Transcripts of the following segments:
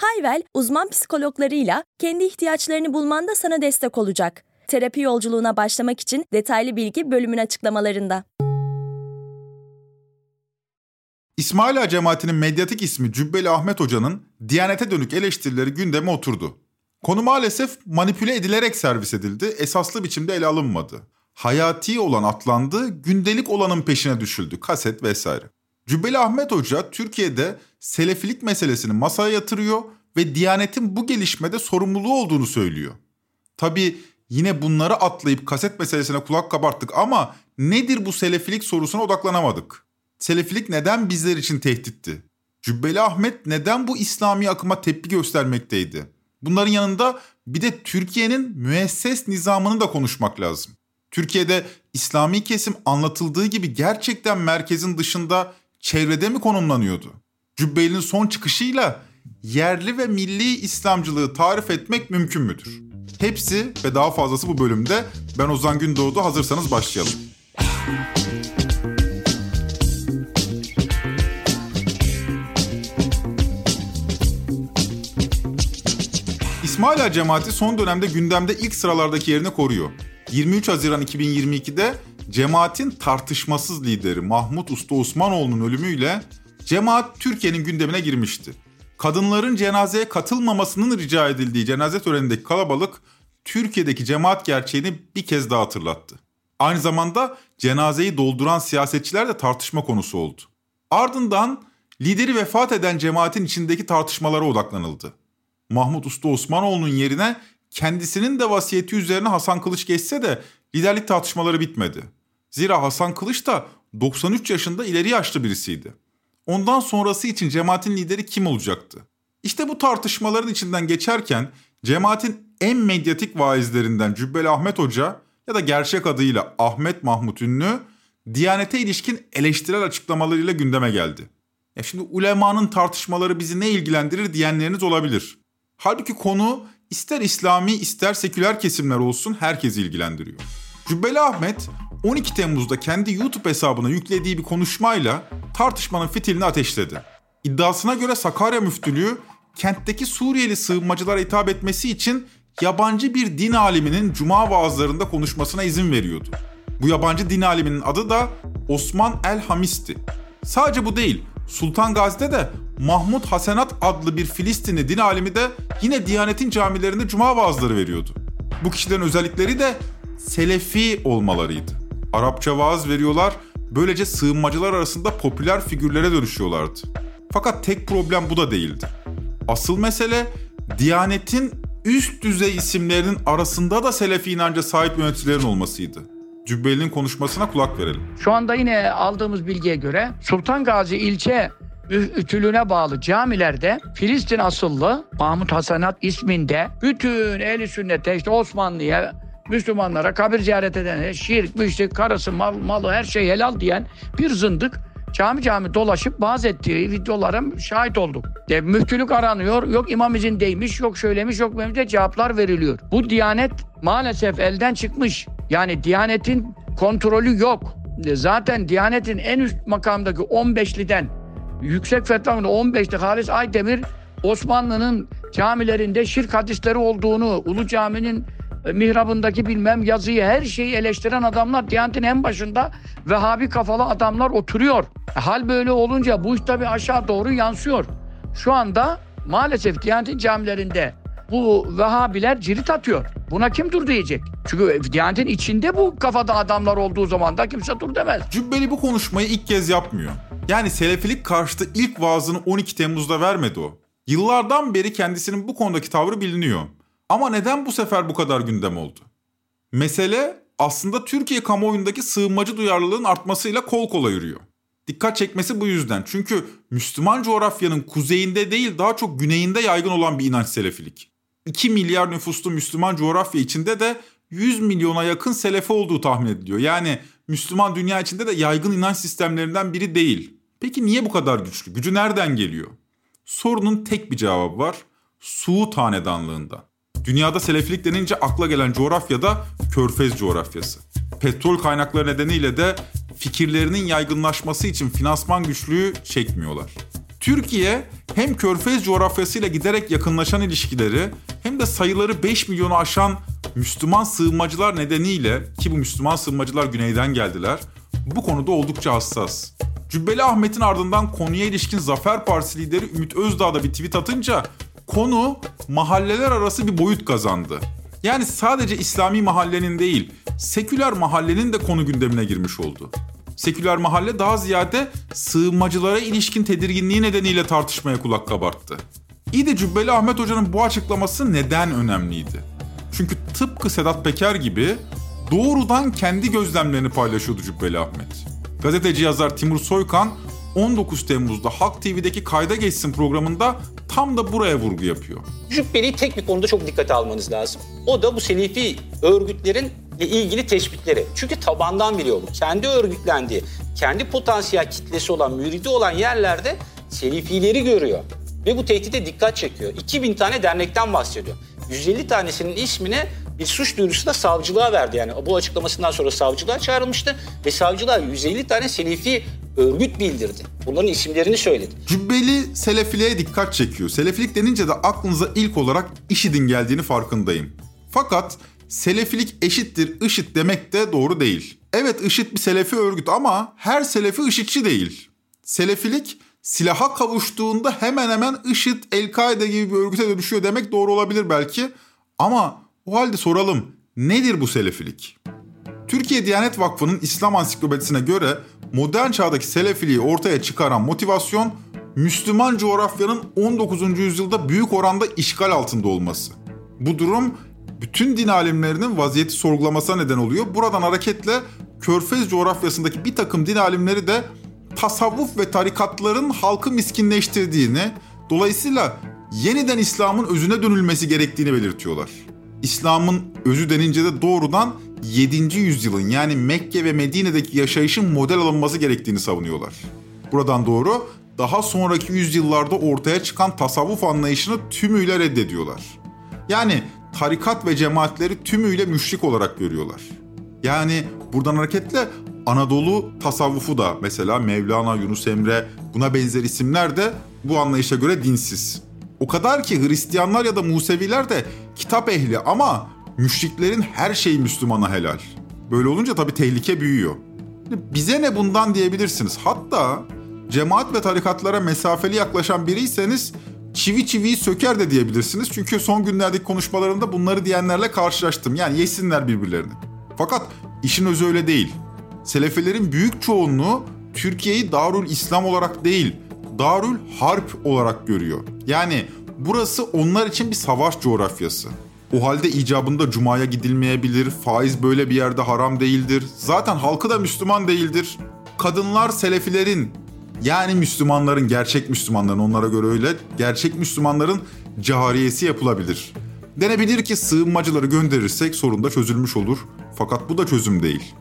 Hayvel, uzman psikologlarıyla kendi ihtiyaçlarını bulmanda sana destek olacak. Terapi yolculuğuna başlamak için detaylı bilgi bölümün açıklamalarında. İsmaila cemaatinin medyatik ismi Cübbeli Ahmet Hoca'nın Diyanete dönük eleştirileri gündeme oturdu. Konu maalesef manipüle edilerek servis edildi, esaslı biçimde ele alınmadı. Hayati olan atlandı, gündelik olanın peşine düşüldü, kaset vesaire. Cübbeli Ahmet Hoca Türkiye'de selefilik meselesini masaya yatırıyor ve Diyanet'in bu gelişmede sorumluluğu olduğunu söylüyor. Tabi yine bunları atlayıp kaset meselesine kulak kabarttık ama nedir bu selefilik sorusuna odaklanamadık. Selefilik neden bizler için tehditti? Cübbeli Ahmet neden bu İslami akıma tepki göstermekteydi? Bunların yanında bir de Türkiye'nin müesses nizamını da konuşmak lazım. Türkiye'de İslami kesim anlatıldığı gibi gerçekten merkezin dışında çevrede mi konumlanıyordu? Cübbeli'nin son çıkışıyla yerli ve milli İslamcılığı tarif etmek mümkün müdür? Hepsi ve daha fazlası bu bölümde. Ben Ozan Gündoğdu. Hazırsanız başlayalım. İsmaila cemaati son dönemde gündemde ilk sıralardaki yerini koruyor. 23 Haziran 2022'de cemaatin tartışmasız lideri Mahmut Usta Osmanoğlu'nun ölümüyle cemaat Türkiye'nin gündemine girmişti. Kadınların cenazeye katılmamasının rica edildiği cenaze törenindeki kalabalık Türkiye'deki cemaat gerçeğini bir kez daha hatırlattı. Aynı zamanda cenazeyi dolduran siyasetçiler de tartışma konusu oldu. Ardından lideri vefat eden cemaatin içindeki tartışmalara odaklanıldı. Mahmut Usta Osmanoğlu'nun yerine kendisinin de vasiyeti üzerine Hasan Kılıç geçse de liderlik tartışmaları bitmedi. Zira Hasan Kılıç da 93 yaşında ileri yaşlı birisiydi. Ondan sonrası için cemaatin lideri kim olacaktı? İşte bu tartışmaların içinden geçerken cemaatin en medyatik vaizlerinden Cübbeli Ahmet Hoca ya da gerçek adıyla Ahmet Mahmut Ünlü Diyanete ilişkin eleştirel açıklamalarıyla gündeme geldi. Ya şimdi ulemanın tartışmaları bizi ne ilgilendirir diyenleriniz olabilir. Halbuki konu ister İslami ister seküler kesimler olsun herkesi ilgilendiriyor. Cübbeli Ahmet 12 Temmuz'da kendi YouTube hesabına yüklediği bir konuşmayla tartışmanın fitilini ateşledi. İddiasına göre Sakarya Müftülüğü kentteki Suriyeli sığınmacılara hitap etmesi için yabancı bir din aliminin cuma vaazlarında konuşmasına izin veriyordu. Bu yabancı din aliminin adı da Osman El Hamis'ti. Sadece bu değil, Sultan Gazi'de de Mahmud Hasenat adlı bir Filistinli din alimi de yine Diyanet'in camilerinde cuma vaazları veriyordu. Bu kişilerin özellikleri de Selefi olmalarıydı. Arapça vaaz veriyorlar, böylece sığınmacılar arasında popüler figürlere dönüşüyorlardı. Fakat tek problem bu da değildi. Asıl mesele Diyanet'in üst düzey isimlerinin arasında da Selefi inanca sahip yöneticilerin olmasıydı. Cübbeli'nin konuşmasına kulak verelim. Şu anda yine aldığımız bilgiye göre Sultan Gazi ilçe ütülüğüne bağlı camilerde Filistin asıllı Mahmut Hasanat isminde bütün ehli sünnete işte Osmanlı'ya Müslümanlara kabir ziyaret eden şirk, müşrik, karısı, mal, malı her şey helal diyen bir zındık cami cami dolaşıp vaaz ettiği videolara şahit olduk. De, müftülük aranıyor, yok imam izindeymiş, yok şöylemiş, yok böyle cevaplar veriliyor. Bu diyanet maalesef elden çıkmış. Yani diyanetin kontrolü yok. Zaten diyanetin en üst makamdaki 15'liden Yüksek Fetva'nın 15'te Halis Aydemir Osmanlı'nın camilerinde şirk hadisleri olduğunu, Ulu Cami'nin mihrabındaki bilmem yazıyı her şeyi eleştiren adamlar Diyanet'in en başında Vehhabi kafalı adamlar oturuyor. E, hal böyle olunca bu iş tabi aşağı doğru yansıyor. Şu anda maalesef Diyanet'in camilerinde bu Vehhabiler cirit atıyor. Buna kim dur diyecek? Çünkü Diyanet'in içinde bu kafada adamlar olduğu zaman da kimse dur demez. Cübbeli bu konuşmayı ilk kez yapmıyor. Yani Selefilik karşıtı ilk vaazını 12 Temmuz'da vermedi o. Yıllardan beri kendisinin bu konudaki tavrı biliniyor. Ama neden bu sefer bu kadar gündem oldu? Mesele aslında Türkiye kamuoyundaki sığınmacı duyarlılığın artmasıyla kol kola yürüyor. Dikkat çekmesi bu yüzden. Çünkü Müslüman coğrafyanın kuzeyinde değil daha çok güneyinde yaygın olan bir inanç selefilik. 2 milyar nüfuslu Müslüman coğrafya içinde de 100 milyona yakın selefi olduğu tahmin ediliyor. Yani Müslüman dünya içinde de yaygın inanç sistemlerinden biri değil. Peki niye bu kadar güçlü? Gücü nereden geliyor? Sorunun tek bir cevabı var. Suud hanedanlığından. Dünyada selefilik denince akla gelen coğrafyada Körfez coğrafyası. Petrol kaynakları nedeniyle de fikirlerinin yaygınlaşması için finansman güçlüğü çekmiyorlar. Türkiye hem Körfez coğrafyasıyla giderek yakınlaşan ilişkileri hem de sayıları 5 milyonu aşan Müslüman sığınmacılar nedeniyle ki bu Müslüman sığınmacılar güneyden geldiler bu konuda oldukça hassas. Cübbeli Ahmet'in ardından konuya ilişkin Zafer Partisi lideri Ümit Özdağ da bir tweet atınca konu mahalleler arası bir boyut kazandı. Yani sadece İslami mahallenin değil, seküler mahallenin de konu gündemine girmiş oldu. Seküler mahalle daha ziyade sığınmacılara ilişkin tedirginliği nedeniyle tartışmaya kulak kabarttı. İyi de Cübbeli Ahmet Hoca'nın bu açıklaması neden önemliydi? Çünkü tıpkı Sedat Peker gibi doğrudan kendi gözlemlerini paylaşıyordu Cübbeli Ahmet. Gazeteci yazar Timur Soykan 19 Temmuz'da Halk TV'deki Kayda Geçsin programında tam da buraya vurgu yapıyor. Cübbeli'yi tek bir konuda çok dikkate almanız lazım. O da bu Selefi örgütlerin ilgili teşbitleri. Çünkü tabandan biliyor bu. Kendi örgütlendiği, kendi potansiyel kitlesi olan, müridi olan yerlerde Selefileri görüyor. Ve bu tehdide dikkat çekiyor. 2000 tane dernekten bahsediyor. 150 tanesinin ismine bir suç duyurusu da savcılığa verdi. Yani bu açıklamasından sonra savcılığa çağrılmıştı ve savcılığa 150 tane Selefi örgüt bildirdi. Bunların isimlerini söyledi. Cübbeli Selefiliğe dikkat çekiyor. Selefilik denince de aklınıza ilk olarak IŞİD'in geldiğini farkındayım. Fakat Selefilik eşittir IŞİD demek de doğru değil. Evet IŞİD bir Selefi örgüt ama her Selefi IŞİDçi değil. Selefilik silaha kavuştuğunda hemen hemen IŞİD, El-Kaide gibi bir örgüte dönüşüyor demek doğru olabilir belki. Ama o halde soralım nedir bu Selefilik? Türkiye Diyanet Vakfı'nın İslam Ansiklopedisine göre modern çağdaki Selefiliği ortaya çıkaran motivasyon Müslüman coğrafyanın 19. yüzyılda büyük oranda işgal altında olması. Bu durum bütün din alimlerinin vaziyeti sorgulamasına neden oluyor. Buradan hareketle Körfez coğrafyasındaki bir takım din alimleri de tasavvuf ve tarikatların halkı miskinleştirdiğini, dolayısıyla yeniden İslam'ın özüne dönülmesi gerektiğini belirtiyorlar. İslam'ın özü denince de doğrudan 7. yüzyılın yani Mekke ve Medine'deki yaşayışın model alınması gerektiğini savunuyorlar. Buradan doğru daha sonraki yüzyıllarda ortaya çıkan tasavvuf anlayışını tümüyle reddediyorlar. Yani tarikat ve cemaatleri tümüyle müşrik olarak görüyorlar. Yani buradan hareketle Anadolu tasavvufu da mesela Mevlana, Yunus Emre buna benzer isimler de bu anlayışa göre dinsiz. O kadar ki Hristiyanlar ya da Museviler de kitap ehli ama müşriklerin her şeyi Müslümana helal. Böyle olunca tabii tehlike büyüyor. Bize ne bundan diyebilirsiniz. Hatta cemaat ve tarikatlara mesafeli yaklaşan biriyseniz çivi çiviyi söker de diyebilirsiniz. Çünkü son günlerdeki konuşmalarımda bunları diyenlerle karşılaştım. Yani yesinler birbirlerini. Fakat işin özü öyle değil. Selefilerin büyük çoğunluğu Türkiye'yi Darül İslam olarak değil, Darül Harp olarak görüyor. Yani burası onlar için bir savaş coğrafyası. O halde icabında cumaya gidilmeyebilir, faiz böyle bir yerde haram değildir. Zaten halkı da Müslüman değildir. Kadınlar Selefilerin yani Müslümanların, gerçek Müslümanların onlara göre öyle, gerçek Müslümanların cariyesi yapılabilir. Denebilir ki sığınmacıları gönderirsek sorun da çözülmüş olur. Fakat bu da çözüm değil.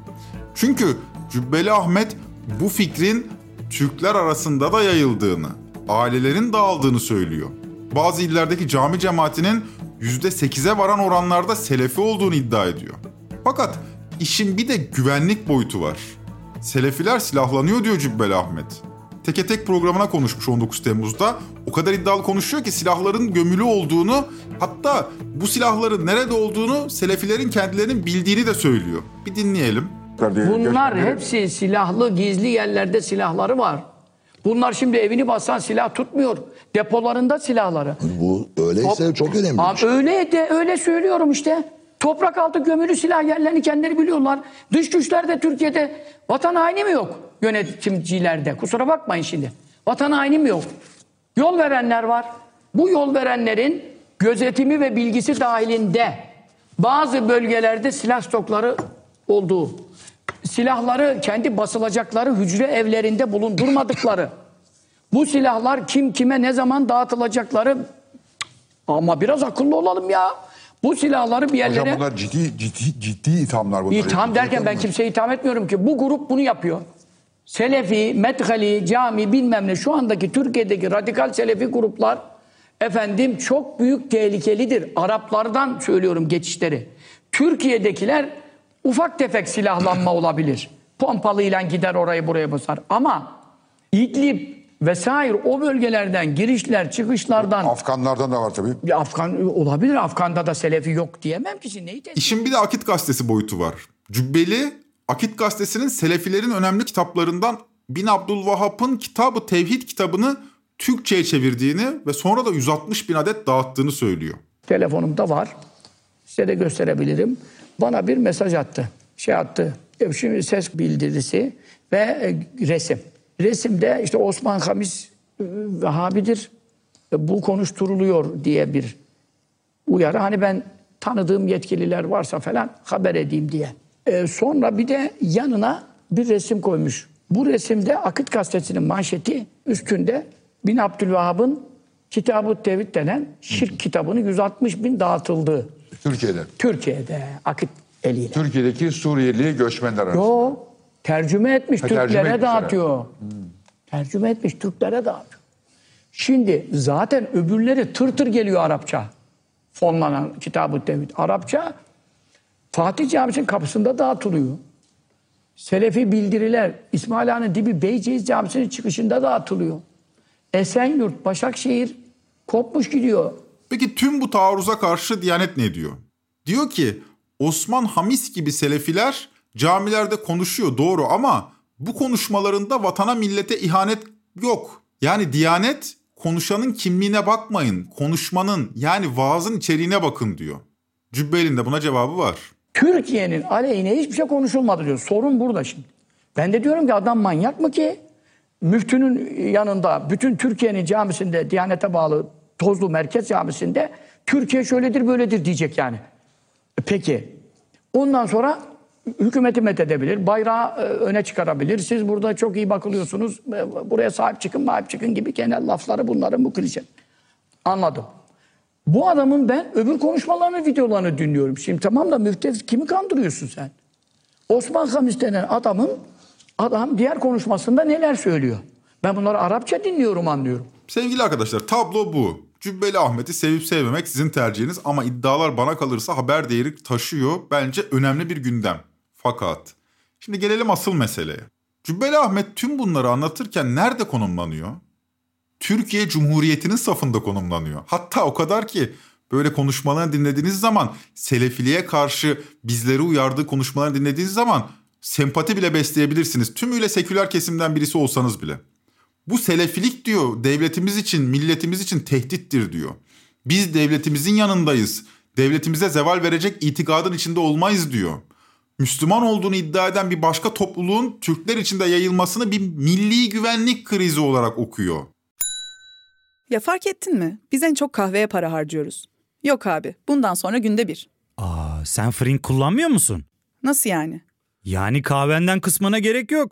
Çünkü Cübbeli Ahmet bu fikrin Türkler arasında da yayıldığını, ailelerin dağıldığını söylüyor. Bazı illerdeki cami cemaatinin %8'e varan oranlarda Selefi olduğunu iddia ediyor. Fakat işin bir de güvenlik boyutu var. Selefiler silahlanıyor diyor Cübbeli Ahmet. Teke tek programına konuşmuş 19 Temmuz'da. O kadar iddialı konuşuyor ki silahların gömülü olduğunu hatta bu silahların nerede olduğunu Selefilerin kendilerinin bildiğini de söylüyor. Bir dinleyelim. Bunlar hepsi silahlı, gizli yerlerde silahları var. Bunlar şimdi evini basan silah tutmuyor. Depolarında silahları. Bu öyleyse Top- çok önemli. Abi şey. öyle de öyle söylüyorum işte. Toprak altı gömülü silah yerlerini kendileri biliyorlar. Dış güçler de Türkiye'de vatan haini mi yok yönetimcilerde? Kusura bakmayın şimdi. Vatan haini mi yok? Yol verenler var. Bu yol verenlerin gözetimi ve bilgisi dahilinde bazı bölgelerde silah stokları olduğu, silahları kendi basılacakları hücre evlerinde bulundurmadıkları, bu silahlar kim kime ne zaman dağıtılacakları ama biraz akıllı olalım ya. Bu silahları bir yerlere... Hocam bunlar ciddi ciddi ciddi ithamlar bunlar. İtham derken ben kimseye itham etmiyorum ki. Bu grup bunu yapıyor. Selefi, Medhali, Cami bilmem ne şu andaki Türkiye'deki radikal Selefi gruplar efendim çok büyük tehlikelidir. Araplardan söylüyorum geçişleri. Türkiye'dekiler ufak tefek silahlanma olabilir. Pompalıyla gider orayı buraya basar. Ama İdlib vesaire o bölgelerden girişler çıkışlardan Afganlardan da var tabii. bir Afgan olabilir. Afgan'da da Selefi yok diyemem ki. Neyi tespit İşin bir de Akit Gazetesi boyutu var. Cübbeli, Akit Gazetesi'nin Selefilerin önemli kitaplarından Bin Abdülvahap'ın Kitabı Tevhid kitabını Türkçe'ye çevirdiğini ve sonra da 160 bin adet dağıttığını söylüyor. telefonumda var. Size de gösterebilirim. Bana bir mesaj attı. Şey attı. Şimdi ses bildirisi ve e, resim. Resimde işte Osman Hamis e, Vehhabidir. E, Bu konuşturuluyor diye bir uyarı. Hani ben tanıdığım yetkililer varsa falan haber edeyim diye. Sonra bir de yanına bir resim koymuş. Bu resimde Akıt Gazetesi'nin manşeti üstünde Bin Abdülvahhab'ın Kitab-ı Tevhid denen şirk kitabının 160 bin dağıtıldığı. Türkiye'de. Türkiye'de Akıt eliyle. Türkiye'deki Suriyeli göçmenler arasında. Yo, tercüme etmiş, Ha, tercüme Türklere etmiş dağıtıyor. Tercüme etmiş, Türklere dağıtıyor. Şimdi zaten öbürleri tır tır geliyor Arapça. Fonlanan Kitab-ı Tevhid. Arapça Fatih Camisi'nin kapısında dağıtılıyor. Selefi bildiriler İsmail Han'ın dibi Beyceğiz Camisi'nin çıkışında dağıtılıyor. Esenyurt, Başakşehir kopmuş gidiyor. Peki tüm bu taarruza karşı Diyanet ne diyor? Diyor ki Osman Hamis gibi selefiler camilerde konuşuyor doğru ama bu konuşmalarında vatana millete ihanet yok. Yani Diyanet konuşanın kimliğine bakmayın, konuşmanın yani vaazın içeriğine bakın diyor. Cübbeli'nin de buna cevabı var. Türkiye'nin aleyhine hiçbir şey konuşulmadı diyor. Sorun burada şimdi. Ben de diyorum ki adam manyak mı ki? Müftünün yanında bütün Türkiye'nin camisinde Diyanete bağlı Tozlu Merkez Camisi'nde Türkiye şöyledir böyledir diyecek yani. E Peki. Ondan sonra hükümeti methedebilir, bayrağı e, öne çıkarabilir. Siz burada çok iyi bakılıyorsunuz, e, buraya sahip çıkın, sahip çıkın gibi genel lafları bunların bu klişe. Anladım. Bu adamın ben öbür konuşmalarını, videolarını dinliyorum. Şimdi tamam da müftez kimi kandırıyorsun sen? Osman Hamis denen adamın adam diğer konuşmasında neler söylüyor? Ben bunları Arapça dinliyorum, anlıyorum. Sevgili arkadaşlar tablo bu. Cübbeli Ahmet'i sevip sevmemek sizin tercihiniz ama iddialar bana kalırsa haber değeri taşıyor. Bence önemli bir gündem. Fakat şimdi gelelim asıl meseleye. Cübbeli Ahmet tüm bunları anlatırken nerede konumlanıyor? Türkiye Cumhuriyeti'nin safında konumlanıyor. Hatta o kadar ki böyle konuşmalarını dinlediğiniz zaman Selefiliğe karşı bizleri uyardığı konuşmalarını dinlediğiniz zaman sempati bile besleyebilirsiniz. Tümüyle seküler kesimden birisi olsanız bile. Bu selefilik diyor devletimiz için, milletimiz için tehdittir diyor. Biz devletimizin yanındayız. Devletimize zeval verecek itikadın içinde olmayız diyor. Müslüman olduğunu iddia eden bir başka topluluğun Türkler içinde yayılmasını bir milli güvenlik krizi olarak okuyor. Ya fark ettin mi? Biz en çok kahveye para harcıyoruz. Yok abi, bundan sonra günde bir. Aa, sen Frink kullanmıyor musun? Nasıl yani? Yani kahvenden kısmına gerek yok.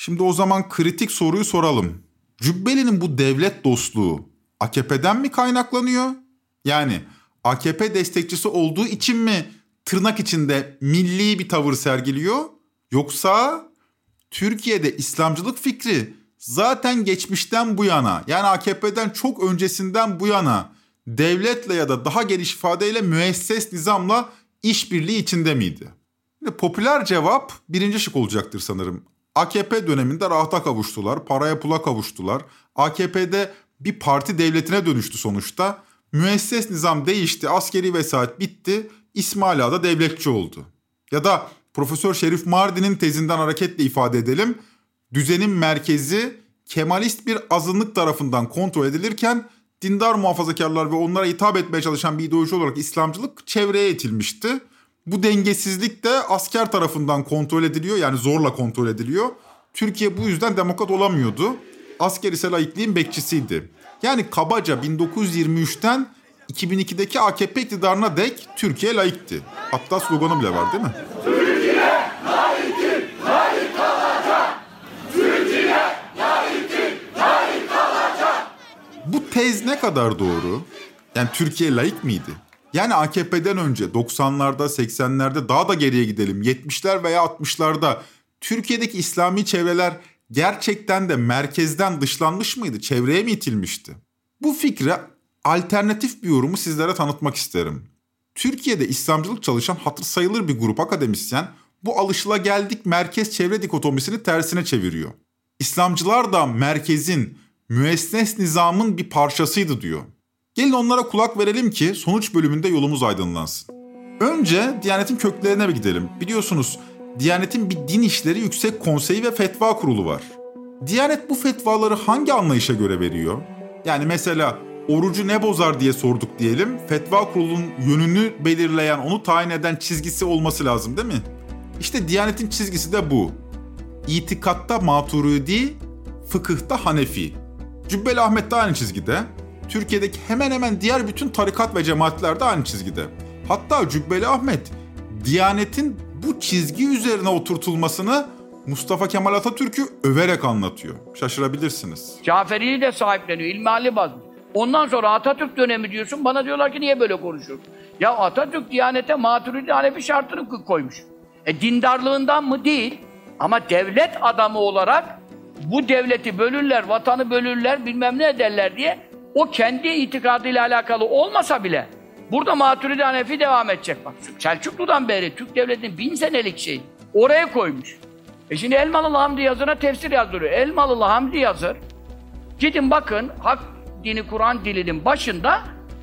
Şimdi o zaman kritik soruyu soralım. Cübbeli'nin bu devlet dostluğu AKP'den mi kaynaklanıyor? Yani AKP destekçisi olduğu için mi tırnak içinde milli bir tavır sergiliyor? Yoksa Türkiye'de İslamcılık fikri zaten geçmişten bu yana yani AKP'den çok öncesinden bu yana devletle ya da daha geniş ifadeyle müesses nizamla işbirliği içinde miydi? Popüler cevap birinci şık olacaktır sanırım. AKP döneminde rahata kavuştular, paraya pula kavuştular. AKP'de bir parti devletine dönüştü sonuçta. Müesses nizam değişti, askeri vesayet bitti, İsmail Ağa da devletçi oldu. Ya da Profesör Şerif Mardin'in tezinden hareketle ifade edelim. Düzenin merkezi Kemalist bir azınlık tarafından kontrol edilirken dindar muhafazakarlar ve onlara hitap etmeye çalışan bir ideoloji olarak İslamcılık çevreye itilmişti. Bu dengesizlik de asker tarafından kontrol ediliyor yani zorla kontrol ediliyor. Türkiye bu yüzden demokrat olamıyordu. Asker ise laikliğin bekçisiydi. Yani kabaca 1923'ten 2002'deki AKP iktidarına dek Türkiye laikti. Hatta sloganı bile var değil mi? Türkiye laiktir, laik kalacak. Türkiye laiktir, laik kalacak. Bu tez ne kadar doğru? Yani Türkiye laik miydi? Yani AKP'den önce 90'larda, 80'lerde daha da geriye gidelim. 70'ler veya 60'larda Türkiye'deki İslami çevreler gerçekten de merkezden dışlanmış mıydı? Çevreye mi itilmişti? Bu fikre alternatif bir yorumu sizlere tanıtmak isterim. Türkiye'de İslamcılık çalışan hatır sayılır bir grup akademisyen bu alışıla geldik merkez çevre dikotomisini tersine çeviriyor. İslamcılar da merkezin, müesses nizamın bir parçasıydı diyor. Gelin onlara kulak verelim ki sonuç bölümünde yolumuz aydınlansın. Önce Diyanet'in köklerine bir gidelim. Biliyorsunuz Diyanet'in bir din işleri yüksek konseyi ve fetva kurulu var. Diyanet bu fetvaları hangi anlayışa göre veriyor? Yani mesela orucu ne bozar diye sorduk diyelim. Fetva kurulunun yönünü belirleyen, onu tayin eden çizgisi olması lazım değil mi? İşte Diyanet'in çizgisi de bu. İtikatta Maturidi, fıkıhta Hanefi. Cübbeli Ahmet de aynı çizgide. Türkiye'deki hemen hemen diğer bütün tarikat ve cemaatler de aynı çizgide. Hatta Cübbeli Ahmet, Diyanet'in bu çizgi üzerine oturtulmasını Mustafa Kemal Atatürk'ü överek anlatıyor. Şaşırabilirsiniz. Caferi'yi de sahipleniyor. İlmihali bazlı. Ondan sonra Atatürk dönemi diyorsun. Bana diyorlar ki niye böyle konuşuyorsun? Ya Atatürk Diyanet'e Maturidi Hanefi şartını koymuş. E dindarlığından mı? Değil. Ama devlet adamı olarak bu devleti bölürler, vatanı bölürler, bilmem ne ederler diye o kendi itikadıyla alakalı olmasa bile burada Maturidi Hanefi devam edecek. Bak Selçuklu'dan beri Türk devletinin bin senelik şey oraya koymuş. E şimdi Elmalılı Hamdi Yazır'a tefsir yazdırıyor. Elmalılı Hamdi Yazır gidin bakın hak dini Kur'an dilinin başında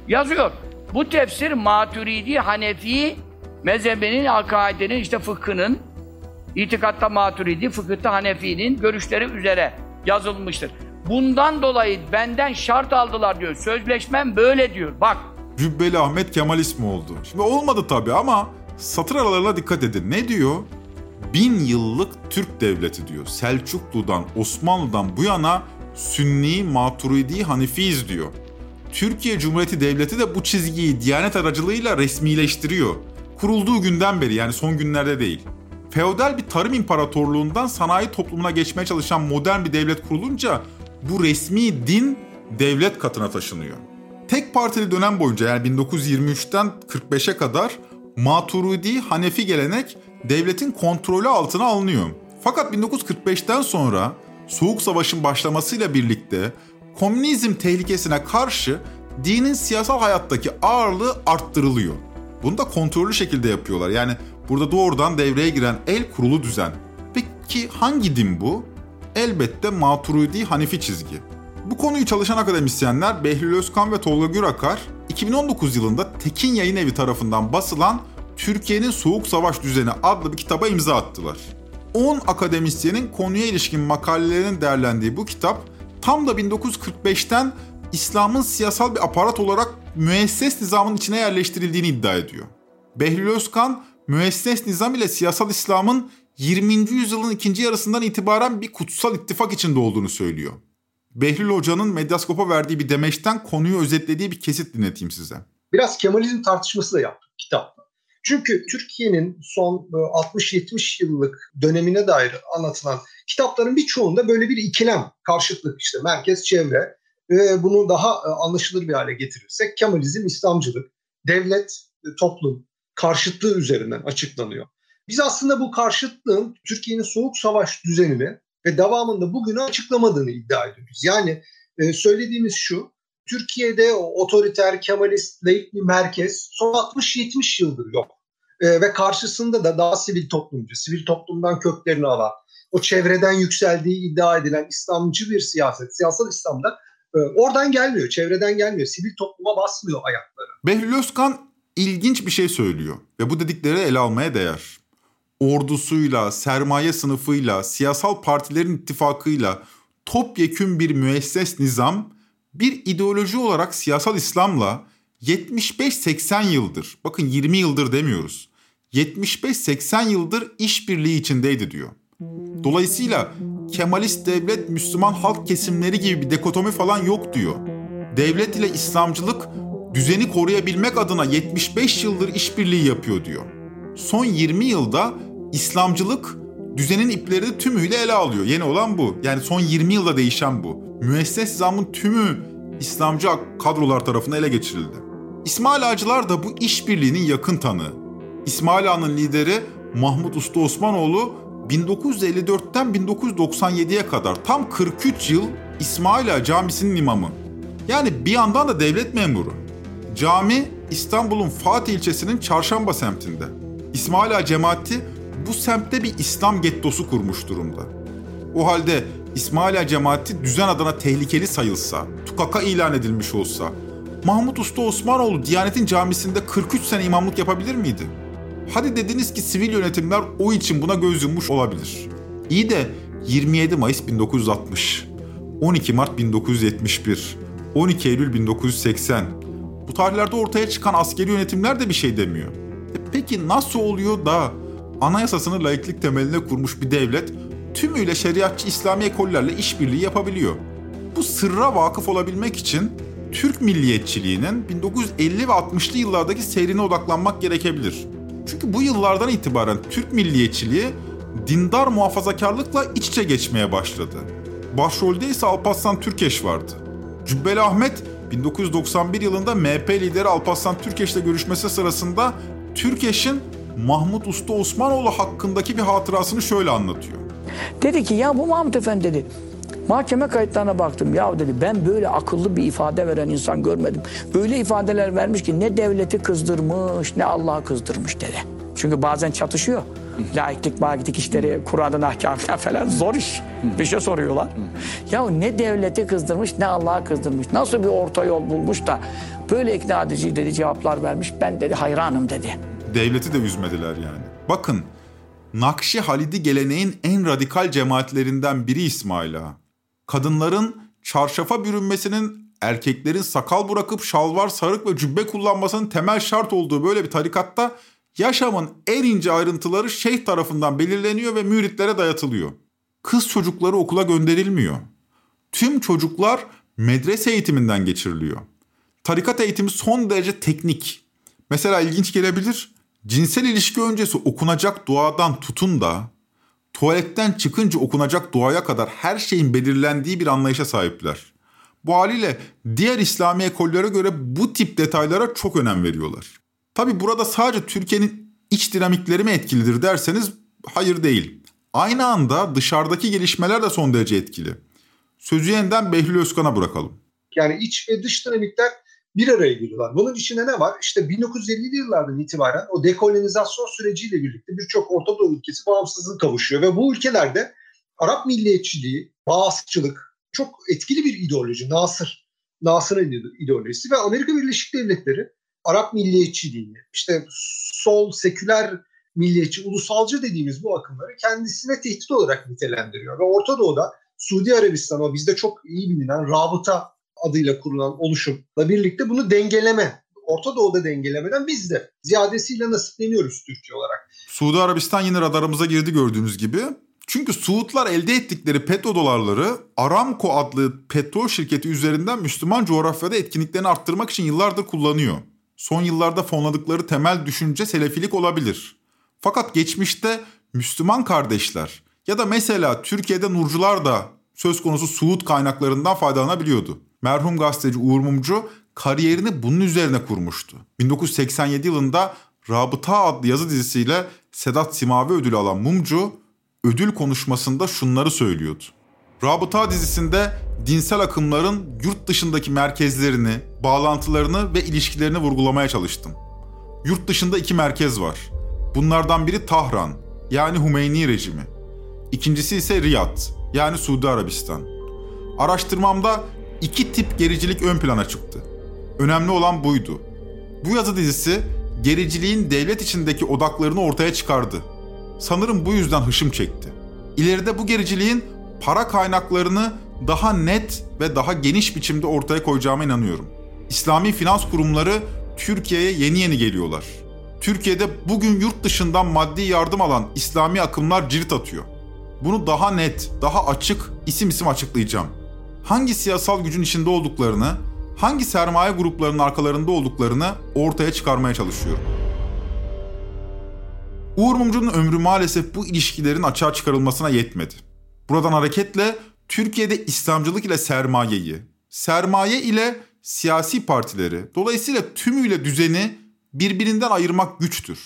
yazıyor. Bu tefsir Maturidi Hanefi mezhebinin, akaidenin, işte fıkhının, itikatta Maturidi, fıkıhta Hanefi'nin görüşleri üzere yazılmıştır. Bundan dolayı benden şart aldılar diyor. Sözleşmem böyle diyor. Bak. Cübbeli Ahmet Kemal ismi oldu. Şimdi olmadı tabii ama satır aralarına dikkat edin. Ne diyor? Bin yıllık Türk devleti diyor. Selçuklu'dan, Osmanlı'dan bu yana Sünni, Maturidi, Hanefiyiz diyor. Türkiye Cumhuriyeti Devleti de bu çizgiyi Diyanet aracılığıyla resmileştiriyor. Kurulduğu günden beri yani son günlerde değil. Feodal bir tarım imparatorluğundan sanayi toplumuna geçmeye çalışan modern bir devlet kurulunca bu resmi din devlet katına taşınıyor. Tek partili dönem boyunca yani 1923'ten 45'e kadar Maturidi Hanefi gelenek devletin kontrolü altına alınıyor. Fakat 1945'ten sonra Soğuk Savaş'ın başlamasıyla birlikte komünizm tehlikesine karşı dinin siyasal hayattaki ağırlığı arttırılıyor. Bunu da kontrollü şekilde yapıyorlar. Yani burada doğrudan devreye giren el kurulu düzen. Peki hangi din bu? Elbette Maturidi Hanefi çizgi. Bu konuyu çalışan akademisyenler Behlül Özkan ve Tolga Gürakar 2019 yılında Tekin Yayın Evi tarafından basılan Türkiye'nin Soğuk Savaş Düzeni adlı bir kitaba imza attılar. 10 akademisyenin konuya ilişkin makalelerinin değerlendiği bu kitap tam da 1945'ten İslam'ın siyasal bir aparat olarak müesses nizamın içine yerleştirildiğini iddia ediyor. Behlül Özkan, müesses nizam ile siyasal İslam'ın 20. yüzyılın ikinci yarısından itibaren bir kutsal ittifak içinde olduğunu söylüyor. Behlül Hoca'nın Medyaskop'a verdiği bir demeçten konuyu özetlediği bir kesit dinleteyim size. Biraz Kemalizm tartışması da yaptık kitapta. Çünkü Türkiye'nin son 60-70 e, yıllık dönemine dair anlatılan kitapların birçoğunda böyle bir ikilem, karşıtlık işte merkez çevre ve bunu daha e, anlaşılır bir hale getirirsek Kemalizm, İslamcılık, devlet, e, toplum karşıtlığı üzerinden açıklanıyor. Biz aslında bu karşıtlığın Türkiye'nin soğuk savaş düzenini ve devamında bugünü açıklamadığını iddia ediyoruz. Yani söylediğimiz şu, Türkiye'de otoriter, kemalist, laik bir merkez son 60-70 yıldır yok. E, ve karşısında da daha sivil toplumcu, sivil toplumdan köklerini alan, o çevreden yükseldiği iddia edilen İslamcı bir siyaset, siyasal İslam'da e, oradan gelmiyor, çevreden gelmiyor. Sivil topluma basmıyor ayakları. Behlül Özkan ilginç bir şey söylüyor ve bu dedikleri ele almaya değer. Ordusuyla, sermaye sınıfıyla, siyasal partilerin ittifakıyla topyekün bir müesses nizam bir ideoloji olarak siyasal İslam'la 75-80 yıldır, bakın 20 yıldır demiyoruz, 75-80 yıldır işbirliği içindeydi diyor. Dolayısıyla Kemalist devlet Müslüman halk kesimleri gibi bir dekotomi falan yok diyor. Devlet ile İslamcılık düzeni koruyabilmek adına 75 yıldır işbirliği yapıyor diyor. Son 20 yılda İslamcılık düzenin iplerini tümüyle ele alıyor. Yeni olan bu. Yani son 20 yılda değişen bu. Müesses zamın tümü İslamcı kadrolar tarafından ele geçirildi. İsmail Ağacılar da bu işbirliğinin yakın tanığı. İsmail Ağa'nın lideri Mahmut Usta Osmanoğlu 1954'ten 1997'ye kadar tam 43 yıl İsmail Ağa Camisi'nin imamı. Yani bir yandan da devlet memuru. Cami İstanbul'un Fatih ilçesinin Çarşamba semtinde. İsmail Ağa cemaati bu semtte bir İslam gettosu kurmuş durumda. O halde İsmail Ağa cemaati düzen adına tehlikeli sayılsa, tukaka ilan edilmiş olsa, Mahmut Usta Osmanoğlu Diyanet'in camisinde 43 sene imamlık yapabilir miydi? Hadi dediniz ki sivil yönetimler o için buna göz yummuş olabilir. İyi de 27 Mayıs 1960, 12 Mart 1971, 12 Eylül 1980. Bu tarihlerde ortaya çıkan askeri yönetimler de bir şey demiyor. Peki nasıl oluyor da anayasasını laiklik temeline kurmuş bir devlet tümüyle şeriatçı İslami ekollerle işbirliği yapabiliyor? Bu sırra vakıf olabilmek için Türk milliyetçiliğinin 1950 ve 60'lı yıllardaki seyrine odaklanmak gerekebilir. Çünkü bu yıllardan itibaren Türk milliyetçiliği dindar muhafazakarlıkla iç içe geçmeye başladı. Başrolde ise Alparslan Türkeş vardı. Cübbeli Ahmet 1991 yılında MHP lideri Alparslan Türkeş'le görüşmesi sırasında Türkeş'in Mahmut Usta Osmanoğlu hakkındaki bir hatırasını şöyle anlatıyor. Dedi ki ya bu Mahmut Efendi dedi Mahkeme kayıtlarına baktım. Ya dedi ben böyle akıllı bir ifade veren insan görmedim. Öyle ifadeler vermiş ki ne devleti kızdırmış ne Allah'ı kızdırmış dedi. Çünkü bazen çatışıyor. Laiklik, magiklik işleri, Kur'an'ın ahkamına falan zor iş. Bir şey soruyorlar. Ya ne devleti kızdırmış ne Allah'ı kızdırmış. Nasıl bir orta yol bulmuş da böyle ikna edici dedi cevaplar vermiş. Ben dedi hayranım dedi. Devleti de üzmediler yani. Bakın Nakşi Halidi geleneğin en radikal cemaatlerinden biri İsmail Ağa kadınların çarşafa bürünmesinin erkeklerin sakal bırakıp şalvar, sarık ve cübbe kullanmasının temel şart olduğu böyle bir tarikatta yaşamın en ince ayrıntıları şeyh tarafından belirleniyor ve müritlere dayatılıyor. Kız çocukları okula gönderilmiyor. Tüm çocuklar medrese eğitiminden geçiriliyor. Tarikat eğitimi son derece teknik. Mesela ilginç gelebilir. Cinsel ilişki öncesi okunacak duadan tutun da tuvaletten çıkınca okunacak duaya kadar her şeyin belirlendiği bir anlayışa sahipler. Bu haliyle diğer İslami ekollere göre bu tip detaylara çok önem veriyorlar. Tabi burada sadece Türkiye'nin iç dinamikleri mi etkilidir derseniz hayır değil. Aynı anda dışarıdaki gelişmeler de son derece etkili. Sözü yeniden Behlül Özkan'a bırakalım. Yani iç ve dış dinamikler bir araya geliyorlar. Bunun içinde ne var? İşte 1950'li yıllardan itibaren o dekolonizasyon süreciyle birlikte birçok Orta Doğu ülkesi bağımsızlığı kavuşuyor ve bu ülkelerde Arap milliyetçiliği, bağımsızlık çok etkili bir ideoloji. Nasır, Nasır'ın ideolojisi ve Amerika Birleşik Devletleri Arap milliyetçiliğini, işte sol, seküler milliyetçi, ulusalcı dediğimiz bu akımları kendisine tehdit olarak nitelendiriyor. Ve Orta Doğu'da Suudi Arabistan o bizde çok iyi bilinen rabıta adıyla kurulan oluşumla birlikte bunu dengeleme, Orta Doğu'da dengelemeden biz de ziyadesiyle nasipleniyoruz Türkiye olarak. Suudi Arabistan yine radarımıza girdi gördüğünüz gibi. Çünkü Suudlar elde ettikleri petrodolarları Aramco adlı petrol şirketi üzerinden Müslüman coğrafyada etkinliklerini arttırmak için yıllardır kullanıyor. Son yıllarda fonladıkları temel düşünce selefilik olabilir. Fakat geçmişte Müslüman kardeşler ya da mesela Türkiye'de Nurcular da söz konusu Suud kaynaklarından faydalanabiliyordu. Merhum gazeteci Uğur Mumcu kariyerini bunun üzerine kurmuştu. 1987 yılında Rabıta adlı yazı dizisiyle Sedat Simavi ödülü alan Mumcu ödül konuşmasında şunları söylüyordu. Rabıta dizisinde dinsel akımların yurt dışındaki merkezlerini, bağlantılarını ve ilişkilerini vurgulamaya çalıştım. Yurt dışında iki merkez var. Bunlardan biri Tahran, yani Hümeyni rejimi. İkincisi ise Riyad, yani Suudi Arabistan. Araştırmamda iki tip gericilik ön plana çıktı. Önemli olan buydu. Bu yazı dizisi gericiliğin devlet içindeki odaklarını ortaya çıkardı. Sanırım bu yüzden hışım çekti. İleride bu gericiliğin para kaynaklarını daha net ve daha geniş biçimde ortaya koyacağıma inanıyorum. İslami finans kurumları Türkiye'ye yeni yeni geliyorlar. Türkiye'de bugün yurt dışından maddi yardım alan İslami akımlar cirit atıyor. Bunu daha net, daha açık isim isim açıklayacağım. Hangi siyasal gücün içinde olduklarını, hangi sermaye gruplarının arkalarında olduklarını ortaya çıkarmaya çalışıyorum. Uğur Mumcu'nun ömrü maalesef bu ilişkilerin açığa çıkarılmasına yetmedi. Buradan hareketle Türkiye'de İslamcılık ile sermayeyi, sermaye ile siyasi partileri, dolayısıyla tümüyle düzeni birbirinden ayırmak güçtür.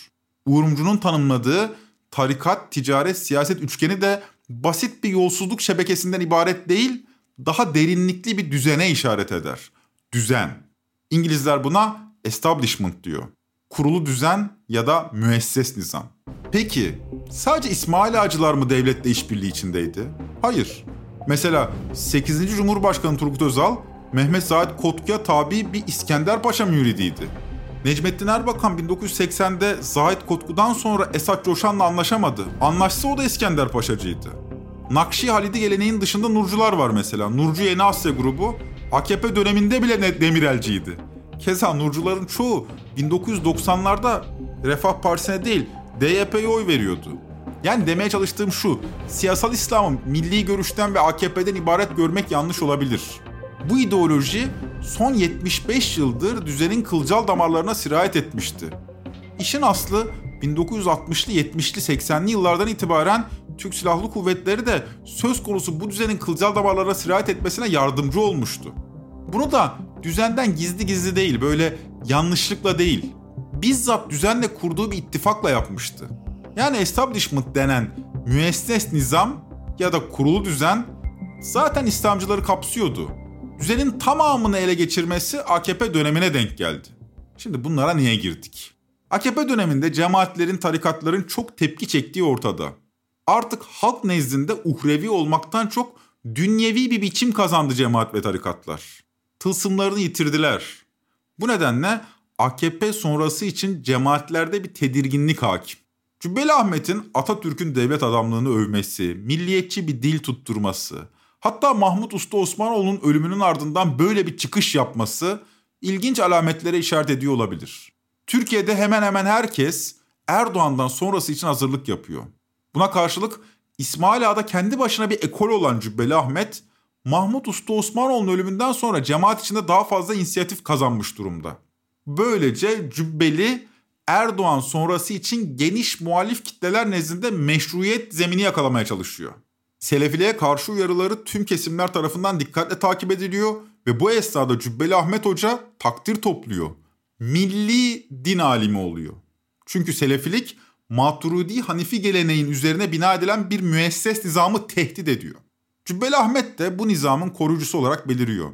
Uğur Mumcu'nun tanımladığı tarikat, ticaret, siyaset üçgeni de basit bir yolsuzluk şebekesinden ibaret değil, daha derinlikli bir düzene işaret eder. Düzen. İngilizler buna establishment diyor. Kurulu düzen ya da müesses nizam. Peki sadece İsmail Ağacılar mı devletle işbirliği içindeydi? Hayır. Mesela 8. Cumhurbaşkanı Turgut Özal, Mehmet Zahid Kotku'ya tabi bir İskender Paşa müridiydi. Necmettin Erbakan 1980'de Zahid Kotku'dan sonra Esat Coşan'la anlaşamadı. Anlaşsa o da İskender Paşacıydı. Nakşi Halidi geleneğin dışında Nurcular var mesela. Nurcu Yeni Asya grubu AKP döneminde bile Demirelciydi. Keza Nurcuların çoğu 1990'larda Refah Partisi'ne değil DYP'ye oy veriyordu. Yani demeye çalıştığım şu, siyasal İslam'ı milli görüşten ve AKP'den ibaret görmek yanlış olabilir. Bu ideoloji son 75 yıldır düzenin kılcal damarlarına sirayet etmişti. İşin aslı 1960'lı, 70'li, 80'li yıllardan itibaren Türk Silahlı Kuvvetleri de söz konusu bu düzenin kılcal damarlara sirayet etmesine yardımcı olmuştu. Bunu da düzenden gizli gizli değil, böyle yanlışlıkla değil, bizzat düzenle kurduğu bir ittifakla yapmıştı. Yani establishment denen müesses nizam ya da kurulu düzen zaten İslamcıları kapsıyordu. Düzenin tamamını ele geçirmesi AKP dönemine denk geldi. Şimdi bunlara niye girdik? AKP döneminde cemaatlerin, tarikatların çok tepki çektiği ortada. Artık halk nezdinde uhrevi olmaktan çok dünyevi bir biçim kazandı cemaat ve tarikatlar. Tılsımlarını yitirdiler. Bu nedenle AKP sonrası için cemaatlerde bir tedirginlik hakim. Cübbeli Ahmet'in Atatürk'ün devlet adamlığını övmesi, milliyetçi bir dil tutturması, hatta Mahmut Usta Osmanoğlu'nun ölümünün ardından böyle bir çıkış yapması ilginç alametlere işaret ediyor olabilir. Türkiye'de hemen hemen herkes Erdoğan'dan sonrası için hazırlık yapıyor. Buna karşılık İsmail Ağa'da kendi başına bir ekol olan Cübbeli Ahmet, Mahmut Usta Osmanoğlu'nun ölümünden sonra cemaat içinde daha fazla inisiyatif kazanmış durumda. Böylece Cübbeli Erdoğan sonrası için geniş muhalif kitleler nezdinde meşruiyet zemini yakalamaya çalışıyor. Selefiliğe karşı uyarıları tüm kesimler tarafından dikkatle takip ediliyor ve bu esnada Cübbeli Ahmet Hoca takdir topluyor. Milli din alimi oluyor. Çünkü Selefilik Maturidi Hanifi geleneğin üzerine bina edilen bir müesses nizamı tehdit ediyor. Cübbeli Ahmet de bu nizamın koruyucusu olarak beliriyor.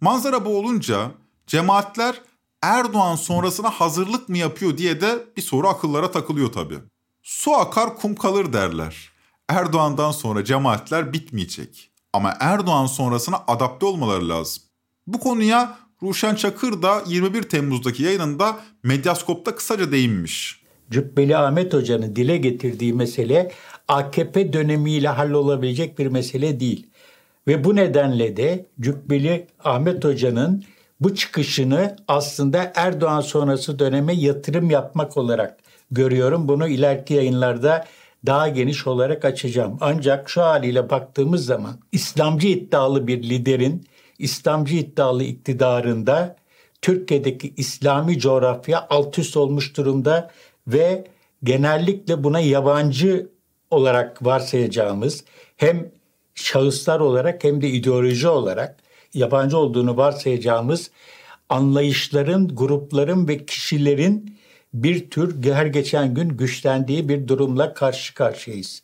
Manzara bu olunca cemaatler Erdoğan sonrasına hazırlık mı yapıyor diye de bir soru akıllara takılıyor tabii. Su akar kum kalır derler. Erdoğan'dan sonra cemaatler bitmeyecek. Ama Erdoğan sonrasına adapte olmaları lazım. Bu konuya Ruşen Çakır da 21 Temmuz'daki yayınında Medyaskop'ta kısaca değinmiş. Cübbeli Ahmet Hoca'nın dile getirdiği mesele AKP dönemiyle hallolabilecek bir mesele değil. Ve bu nedenle de Cübbeli Ahmet Hoca'nın bu çıkışını aslında Erdoğan sonrası döneme yatırım yapmak olarak görüyorum. Bunu ileriki yayınlarda daha geniş olarak açacağım. Ancak şu haliyle baktığımız zaman İslamcı iddialı bir liderin İslamcı iddialı iktidarında Türkiye'deki İslami coğrafya alt üst olmuş durumda ve genellikle buna yabancı olarak varsayacağımız hem şahıslar olarak hem de ideoloji olarak yabancı olduğunu varsayacağımız anlayışların, grupların ve kişilerin bir tür her geçen gün güçlendiği bir durumla karşı karşıyayız.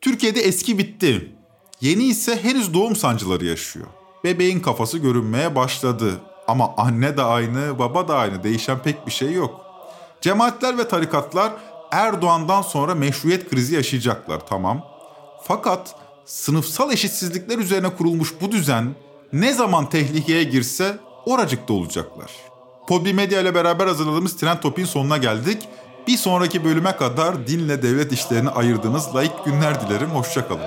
Türkiye'de eski bitti. Yeni ise henüz doğum sancıları yaşıyor. Bebeğin kafası görünmeye başladı. Ama anne de aynı, baba da aynı. Değişen pek bir şey yok. Cemaatler ve tarikatlar Erdoğan'dan sonra meşruiyet krizi yaşayacaklar tamam. Fakat sınıfsal eşitsizlikler üzerine kurulmuş bu düzen ne zaman tehlikeye girse oracıkta olacaklar. Podbi Medya ile beraber hazırladığımız Trend Topik'in sonuna geldik. Bir sonraki bölüme kadar dinle devlet işlerini ayırdığınız layık günler dilerim. Hoşçakalın.